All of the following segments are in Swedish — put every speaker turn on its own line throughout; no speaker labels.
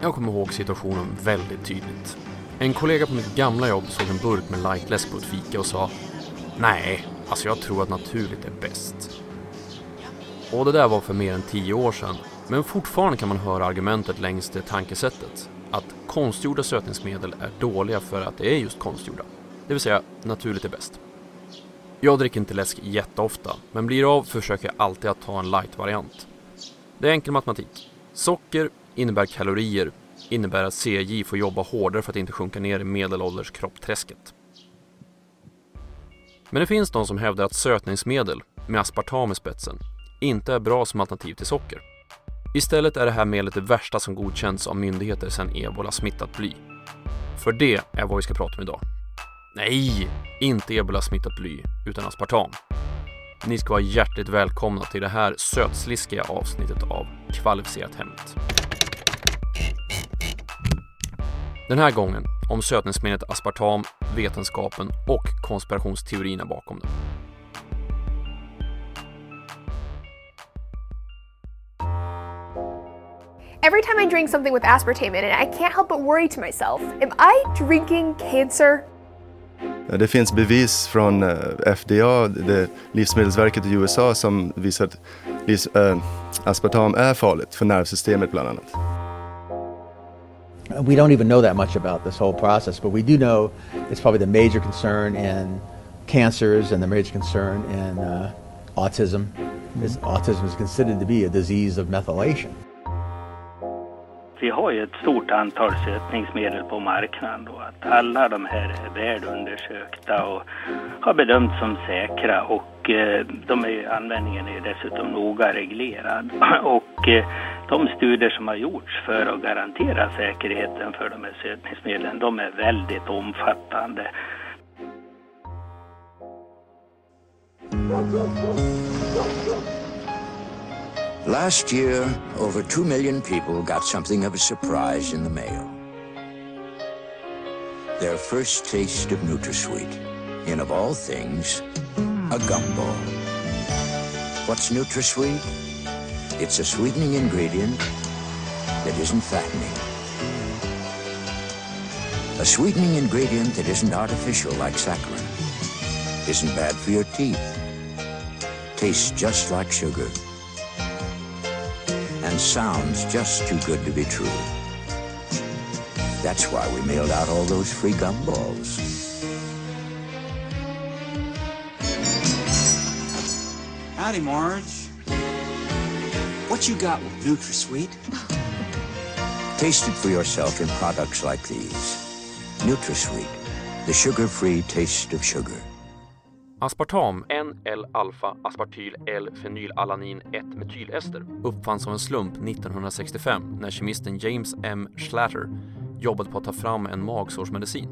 Jag kommer ihåg situationen väldigt tydligt. En kollega på mitt gamla jobb såg en burk med lightläsk på ett fika och sa Nej, alltså jag tror att naturligt är bäst. Och det där var för mer än tio år sedan, men fortfarande kan man höra argumentet längs det tankesättet att konstgjorda sötningsmedel är dåliga för att det är just konstgjorda. Det vill säga, naturligt är bäst. Jag dricker inte läsk jätteofta, men blir av försöker jag alltid att ta en light-variant. Det är enkel matematik. Socker innebär kalorier, innebär att CJ får jobba hårdare för att inte sjunka ner i medelålders kroppträsket. Men det finns de som hävdar att sötningsmedel, med aspartam i spetsen, inte är bra som alternativ till socker. Istället är det här medlet det värsta som godkänts av myndigheter sedan ebola-smittat bly. För det är vad vi ska prata om idag. Nej, inte ebola-smittat bly, utan aspartam. Ni ska vara hjärtligt välkomna till det här sötsliskiga avsnittet av Kvalificerat Hemligt. Den här gången om sötningsmedlet aspartam, vetenskapen och konspirationsteorierna bakom det.
Every time I drink something with aspartame in it, I can't help but worry to myself Am I drinking cancer?
Det finns bevis från eh, FDA, det Livsmedelsverket i USA, som visar att äh, aspartam är farligt för nervsystemet bland annat.
We don't even know that much about this whole process, but we do know it's probably the major concern in cancers and the major concern in uh, autism. This, autism is considered to be a disease of methylation.
Vi har ju ett stort antal sötningsmedel på marknaden och att alla de här är väl och har bedömts som säkra och eh, de är, användningen är dessutom noga reglerad. Och Eh, de studier som har gjorts för att garantera säkerheten för de här sötningsmedlen, de är väldigt omfattande.
Last year, over two million people got something of a surprise in the mail. Their first taste of NutraSweet. And of all things, a gumball. What's NutraSweet? It's a sweetening ingredient that isn't fattening. A sweetening ingredient that isn't artificial like saccharin. Isn't bad for your teeth. Tastes just like sugar and sounds just too good to be true. That's why we mailed out all those free gumballs.
Howdy, Marge. What you got with NutraSweet?
Taste it for yourself in products like these. NutraSweet, the sugar-free taste of sugar.
Aspartam, N-L-alfa-aspartyl-L-fenylalanin 1-metylester, uppfanns som en slump 1965 när kemisten James M. Schlatter jobbade på att ta fram en magsårsmedicin.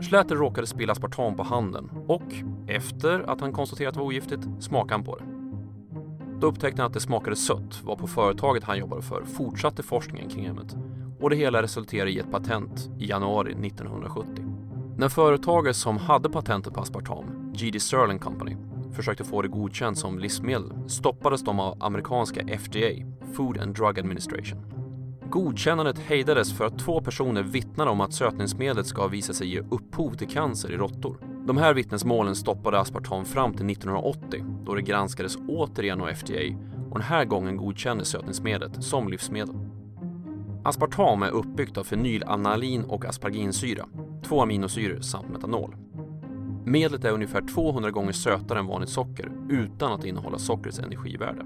Schlatter råkade spilla aspartam på handen och, efter att han konstaterat att det var ogiftigt, smakade han på det. Då upptäckte han att det smakade sött, var på företaget han jobbade för fortsatte forskningen kring ämnet och det hela resulterade i ett patent i januari 1970. När företaget som hade patentet på aspartam, GD Sterling Company, försökte få det godkänt som livsmedel stoppades de av amerikanska FDA, Food and Drug Administration. Godkännandet hejdades för att två personer vittnade om att sötningsmedlet ska visa sig ge upphov till cancer i råttor. De här vittnesmålen stoppade aspartam fram till 1980 då det granskades återigen av FDA och den här gången godkändes sötningsmedlet som livsmedel. Aspartam är uppbyggt av fenylanalin och asparginsyra, två aminosyror samt metanol. Medlet är ungefär 200 gånger sötare än vanligt socker utan att innehålla sockrets energivärde.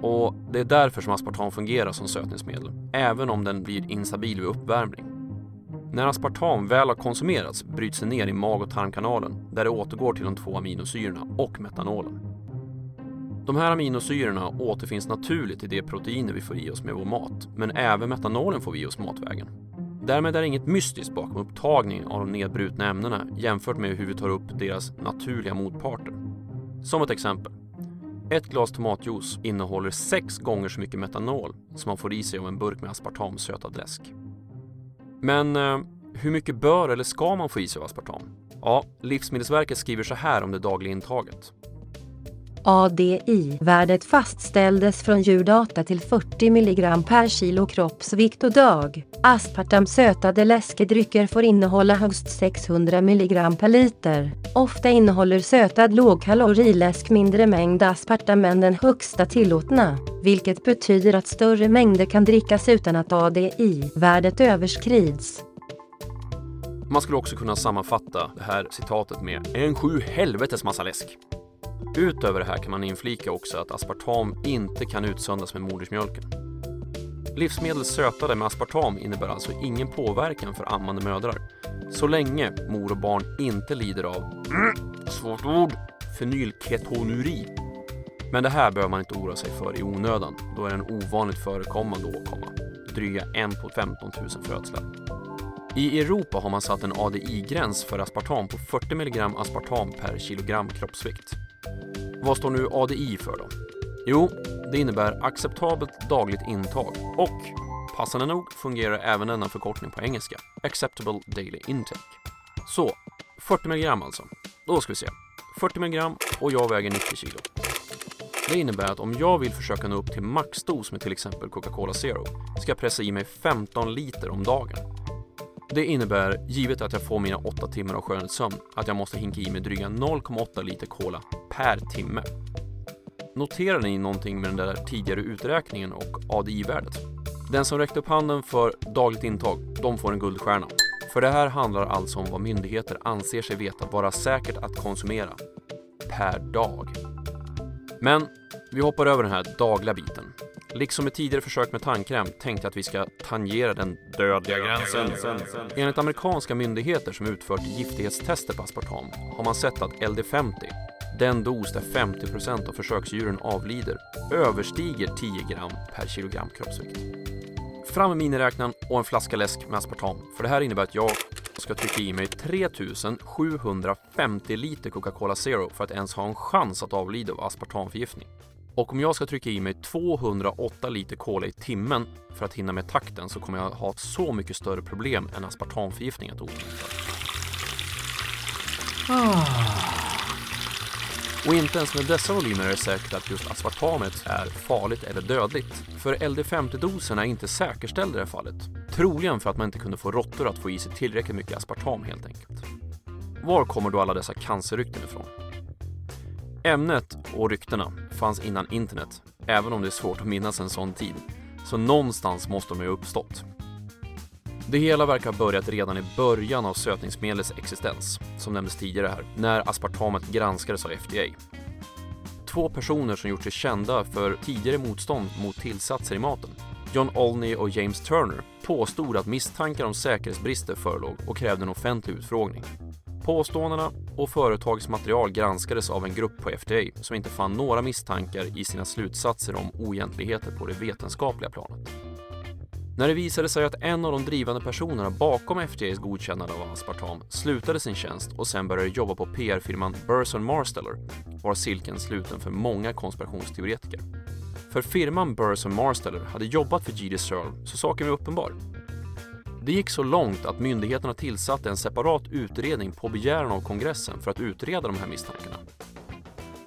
Och det är därför som aspartam fungerar som sötningsmedel, även om den blir instabil vid uppvärmning. När aspartam väl har konsumerats bryts det ner i mag och tarmkanalen där det återgår till de två aminosyrorna och metanolen. De här aminosyrorna återfinns naturligt i de proteiner vi får i oss med vår mat, men även metanolen får vi i oss matvägen. Därmed är det inget mystiskt bakom upptagningen av de nedbrutna ämnena jämfört med hur vi tar upp deras naturliga motparter. Som ett exempel. Ett glas tomatjuice innehåller sex gånger så mycket metanol som man får i sig av en burk med aspartamsötad läsk. Men eh, hur mycket bör eller ska man få i sig av aspartam? Ja, Livsmedelsverket skriver så här om det dagliga intaget.
ADI-värdet fastställdes från djurdata till 40 mg per kilo kroppsvikt och dag. Aspartamsötade läskedrycker får innehålla högst 600 mg per liter. Ofta innehåller sötad lågkaloriläsk mindre mängd aspartam än den högsta tillåtna, vilket betyder att större mängder kan drickas utan att ADI-värdet överskrids.
Man skulle också kunna sammanfatta det här citatet med en sju helvetes massa läsk. Utöver det här kan man inflika också att aspartam inte kan utsöndras med modersmjölken. Livsmedel sötade med aspartam innebär alltså ingen påverkan för ammande mödrar. Så länge mor och barn inte lider av, mm, svårt ord, fenylketonuri. Men det här behöver man inte oroa sig för i onödan, då är det en ovanligt förekommande åkomma. Dryga en på 15 000 födslar. I Europa har man satt en ADI-gräns för aspartam på 40 mg aspartam per kilogram kroppsvikt. Vad står nu ADI för då? Jo, det innebär acceptabelt dagligt intag och passande nog fungerar även denna förkortning på engelska, Acceptable Daily Intake. Så, 40 mg alltså. Då ska vi se. 40 mg och jag väger 90 kilo. Det innebär att om jag vill försöka nå upp till maxdos med till exempel Coca-Cola Zero ska jag pressa i mig 15 liter om dagen. Det innebär, givet att jag får mina 8 timmar av skönhetssömn, att jag måste hinka i mig dryga 0,8 liter cola per timme. Noterar ni någonting med den där tidigare uträkningen och ADI-värdet? Den som räckte upp handen för dagligt intag, de får en guldstjärna. För det här handlar alltså om vad myndigheter anser sig veta vara säkert att konsumera per dag. Men vi hoppar över den här dagliga biten. Liksom med tidigare försök med tandkräm tänkte jag att vi ska tangera den dödliga gränsen. Enligt amerikanska myndigheter som utfört giftighetstester på aspartam har man sett att LD50, den dos där 50% av försöksdjuren avlider, överstiger 10 gram per kilogram kroppsvikt. Fram med miniräknaren och en flaska läsk med aspartam, för det här innebär att jag ska trycka i mig 3750 liter Coca-Cola Zero för att ens ha en chans att avlida av aspartamförgiftning. Och om jag ska trycka i mig 208 liter cola i timmen för att hinna med takten så kommer jag ha ett så mycket större problem än aspartamförgiftning att orsaka. Och inte ens med dessa volymer är det säkert att just aspartamet är farligt eller dödligt. För LD50-dosen är inte säkerställd i det här fallet. Troligen för att man inte kunde få råttor att få i sig tillräckligt mycket aspartam helt enkelt. Var kommer då alla dessa cancerrykten ifrån? Ämnet och ryktena fanns innan internet, även om det är svårt att minnas en sån tid. Så någonstans måste de ju ha uppstått. Det hela verkar ha börjat redan i början av sötningsmedlets existens, som nämndes tidigare här, när aspartamet granskades av FDA. Två personer som gjort sig kända för tidigare motstånd mot tillsatser i maten, John Olney och James Turner, påstod att misstankar om säkerhetsbrister förelåg och krävde en offentlig utfrågning. Påståendena och företagets material granskades av en grupp på FDA som inte fann några misstankar i sina slutsatser om oegentligheter på det vetenskapliga planet. När det visade sig att en av de drivande personerna bakom FDAs godkännande av aspartam slutade sin tjänst och sen började jobba på PR-firman Burson Marsteller var silken sluten för många konspirationsteoretiker. För firman Burson Marsteller hade jobbat för GD Searle så saken var uppenbar. Det gick så långt att myndigheterna tillsatte en separat utredning på begäran av kongressen för att utreda de här misstankarna.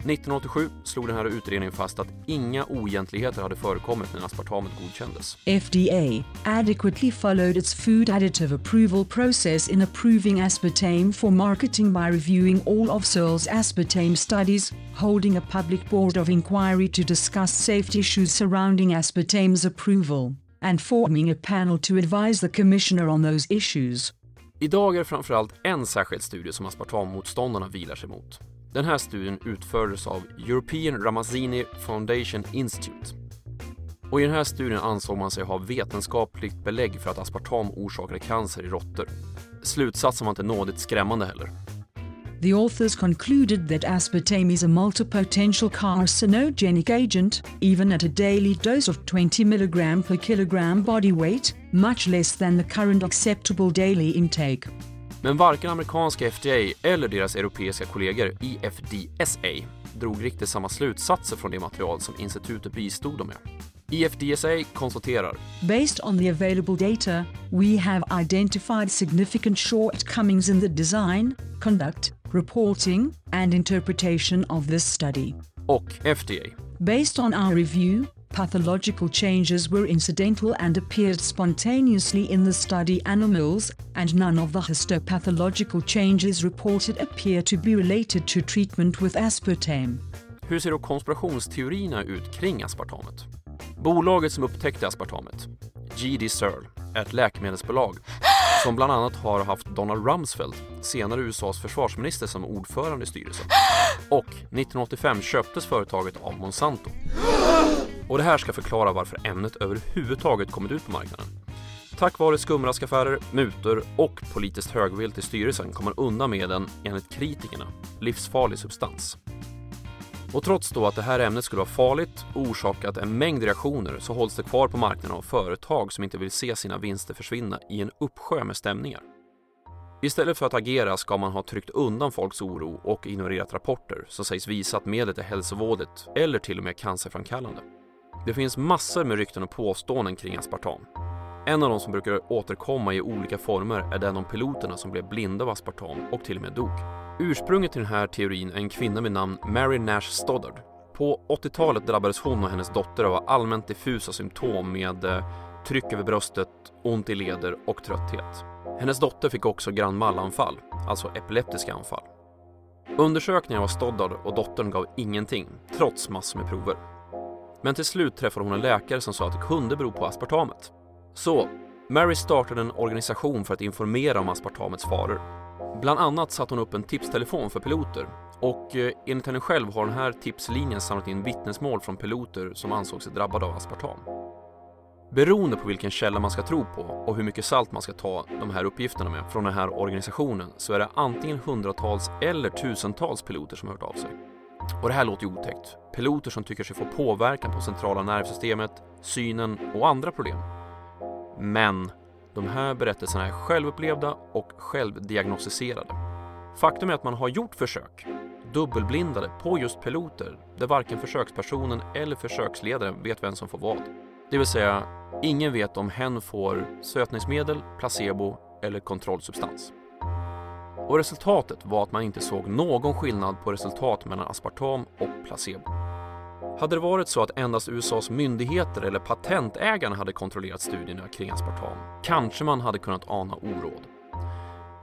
1987 slog den här utredningen fast att inga oegentligheter hade förekommit när aspartamet godkändes.
FDA adequately followed its food additive approval process in approving aspartame for marketing by reviewing all of Searle's aspartame studies, holding a public board of inquiry to discuss safety issues surrounding aspartame's approval, and forming a panel to advise the commissioner on those issues.
Idag är det framförallt en särskild studie som aspartammotståndarna vilar sig mot. Den här studien utfördes av European Ramazzini Foundation Institute. Och I den här studien ansåg man sig ha vetenskapligt belägg för att aspartam orsakade cancer i råttor. Slutsatsen var inte nådigt skrämmande heller.
The authors concluded that aspartame is a multipotential carcinogenic agent, even at a daily dose of 20 mg per kilogram body weight, much less than the current acceptable daily intake.
Men varken amerikanska FDA eller deras europeiska kollegor i FDSA drog riktigt samma slutsatser från det material som institutet bistod dem med. EFDSA konstaterar
Based on the available data, we have identified significant shortcomings in the design, conduct, reporting, and interpretation of this study.
och FDA.
Based on our review, pathological changes were incidental and appeared spontaneously in the study animals, and none of the histopathological changes reported appear to be related to treatment with aspartame.
Hur ser då konspirationsteorierna ut kring aspartamet? Bolaget som upptäckte aspartamet, GD Searle, är ett läkemedelsbolag som bland annat har haft Donald Rumsfeld, senare USAs försvarsminister, som ordförande i styrelsen. Och 1985 köptes företaget av Monsanto. Och det här ska förklara varför ämnet överhuvudtaget kommit ut på marknaden. Tack vare skumraskaffärer, mutor och politiskt högvilt i styrelsen kom man undan med en, enligt kritikerna, livsfarlig substans. Och trots då att det här ämnet skulle vara farligt och orsakat en mängd reaktioner så hålls det kvar på marknaden av företag som inte vill se sina vinster försvinna i en uppsjö med stämningar. Istället för att agera ska man ha tryckt undan folks oro och ignorerat rapporter som sägs visa att medlet är hälsovådligt eller till och med cancerframkallande. Det finns massor med rykten och påståenden kring aspartam. En av de som brukar återkomma i olika former är den om piloterna som blev blinda av aspartam och till och med dog. Ursprunget till den här teorin är en kvinna med namn Mary Nash Stoddard. På 80-talet drabbades hon och hennes dotter av allmänt diffusa symptom med eh, tryck över bröstet, ont i leder och trötthet. Hennes dotter fick också grand mal-anfall, alltså epileptiska anfall. Undersökningen av Stoddard och dottern gav ingenting, trots massor med prover. Men till slut träffade hon en läkare som sa att det kunde bero på aspartamet. Så, Mary startade en organisation för att informera om aspartamets faror. Bland annat satte hon upp en tipstelefon för piloter och eh, enligt henne själv har den här tipslinjen samlat in vittnesmål från piloter som ansåg sig drabbade av aspartam. Beroende på vilken källa man ska tro på och hur mycket salt man ska ta de här uppgifterna med från den här organisationen så är det antingen hundratals eller tusentals piloter som har hört av sig. Och det här låter ju otäckt. Piloter som tycker sig få påverkan på centrala nervsystemet, synen och andra problem. Men de här berättelserna är självupplevda och självdiagnostiserade. Faktum är att man har gjort försök, dubbelblindade, på just piloter där varken försökspersonen eller försöksledaren vet vem som får vad. Det vill säga, ingen vet om hen får sötningsmedel, placebo eller kontrollsubstans. Och resultatet var att man inte såg någon skillnad på resultat mellan aspartam och placebo. Hade det varit så att endast USAs myndigheter eller patentägarna hade kontrollerat studierna kring aspartam kanske man hade kunnat ana oråd.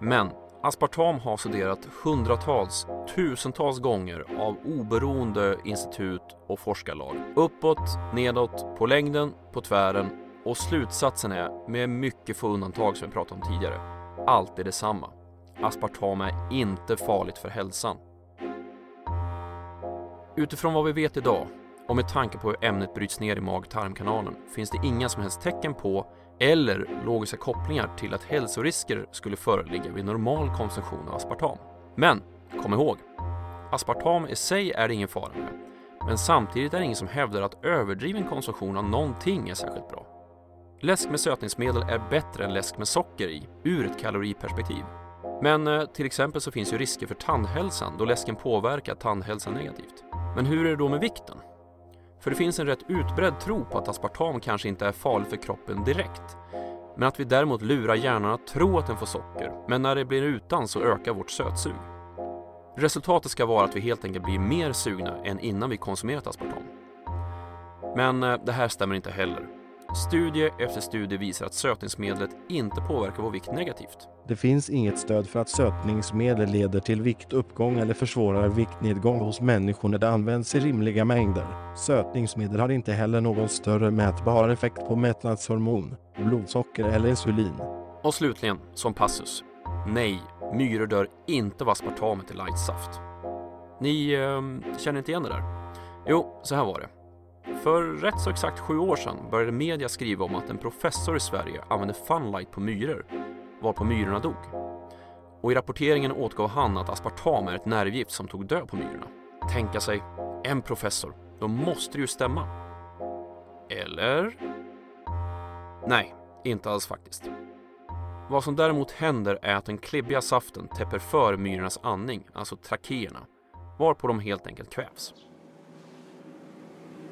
Men aspartam har studerat hundratals, tusentals gånger av oberoende institut och forskarlag. Uppåt, nedåt, på längden, på tvären och slutsatsen är, med mycket få undantag som vi pratade om tidigare, alltid detsamma. Aspartam är inte farligt för hälsan. Utifrån vad vi vet idag och med tanke på hur ämnet bryts ner i mag-tarmkanalen finns det inga som helst tecken på eller logiska kopplingar till att hälsorisker skulle föreligga vid normal konsumtion av aspartam. Men kom ihåg, aspartam i sig är det ingen fara med. Men samtidigt är det ingen som hävdar att överdriven konsumtion av någonting är särskilt bra. Läsk med sötningsmedel är bättre än läsk med socker i, ur ett kaloriperspektiv. Men eh, till exempel så finns ju risker för tandhälsan då läsken påverkar tandhälsan negativt. Men hur är det då med vikten? För det finns en rätt utbredd tro på att aspartam kanske inte är farligt för kroppen direkt. Men att vi däremot lurar hjärnan att tro att den får socker, men när det blir utan så ökar vårt sötsug. Resultatet ska vara att vi helt enkelt blir mer sugna än innan vi konsumerat aspartam. Men eh, det här stämmer inte heller. Studie efter studie visar att sötningsmedlet inte påverkar vår vikt negativt.
Det finns inget stöd för att sötningsmedel leder till viktuppgång eller försvårar viktnedgång hos människor när det används i rimliga mängder. Sötningsmedel har inte heller någon större mätbar effekt på mättnadshormon, blodsocker eller insulin.
Och slutligen, som passus. Nej, myror dör inte av aspartamet i lightsaft. Ni eh, känner inte igen det där? Jo, så här var det. För rätt så exakt sju år sedan började media skriva om att en professor i Sverige använde Funlight på myror, varpå myrorna dog. Och i rapporteringen återgav han att aspartam är ett nervgift som tog död på myrorna. Tänka sig, en professor, då måste det ju stämma. Eller? Nej, inte alls faktiskt. Vad som däremot händer är att den klibbiga saften täpper för myrornas andning, alltså trakéerna, varpå de helt enkelt kvävs.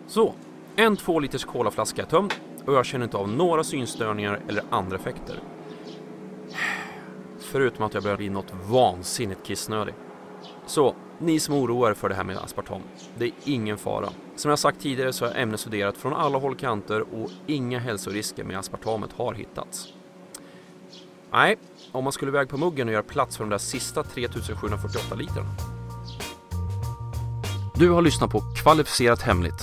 Så, en två liters colaflaska är tömd och jag känner inte av några synstörningar eller andra effekter. Förutom att jag börjar bli något vansinnigt kissnödig. Så, ni som oroar er för det här med aspartam, det är ingen fara. Som jag sagt tidigare så har ämnet studerat från alla håll och kanter och inga hälsorisker med aspartamet har hittats. Nej, om man skulle väga på muggen och göra plats för de där sista 3748 literna. Du har lyssnat på Kvalificerat Hemligt,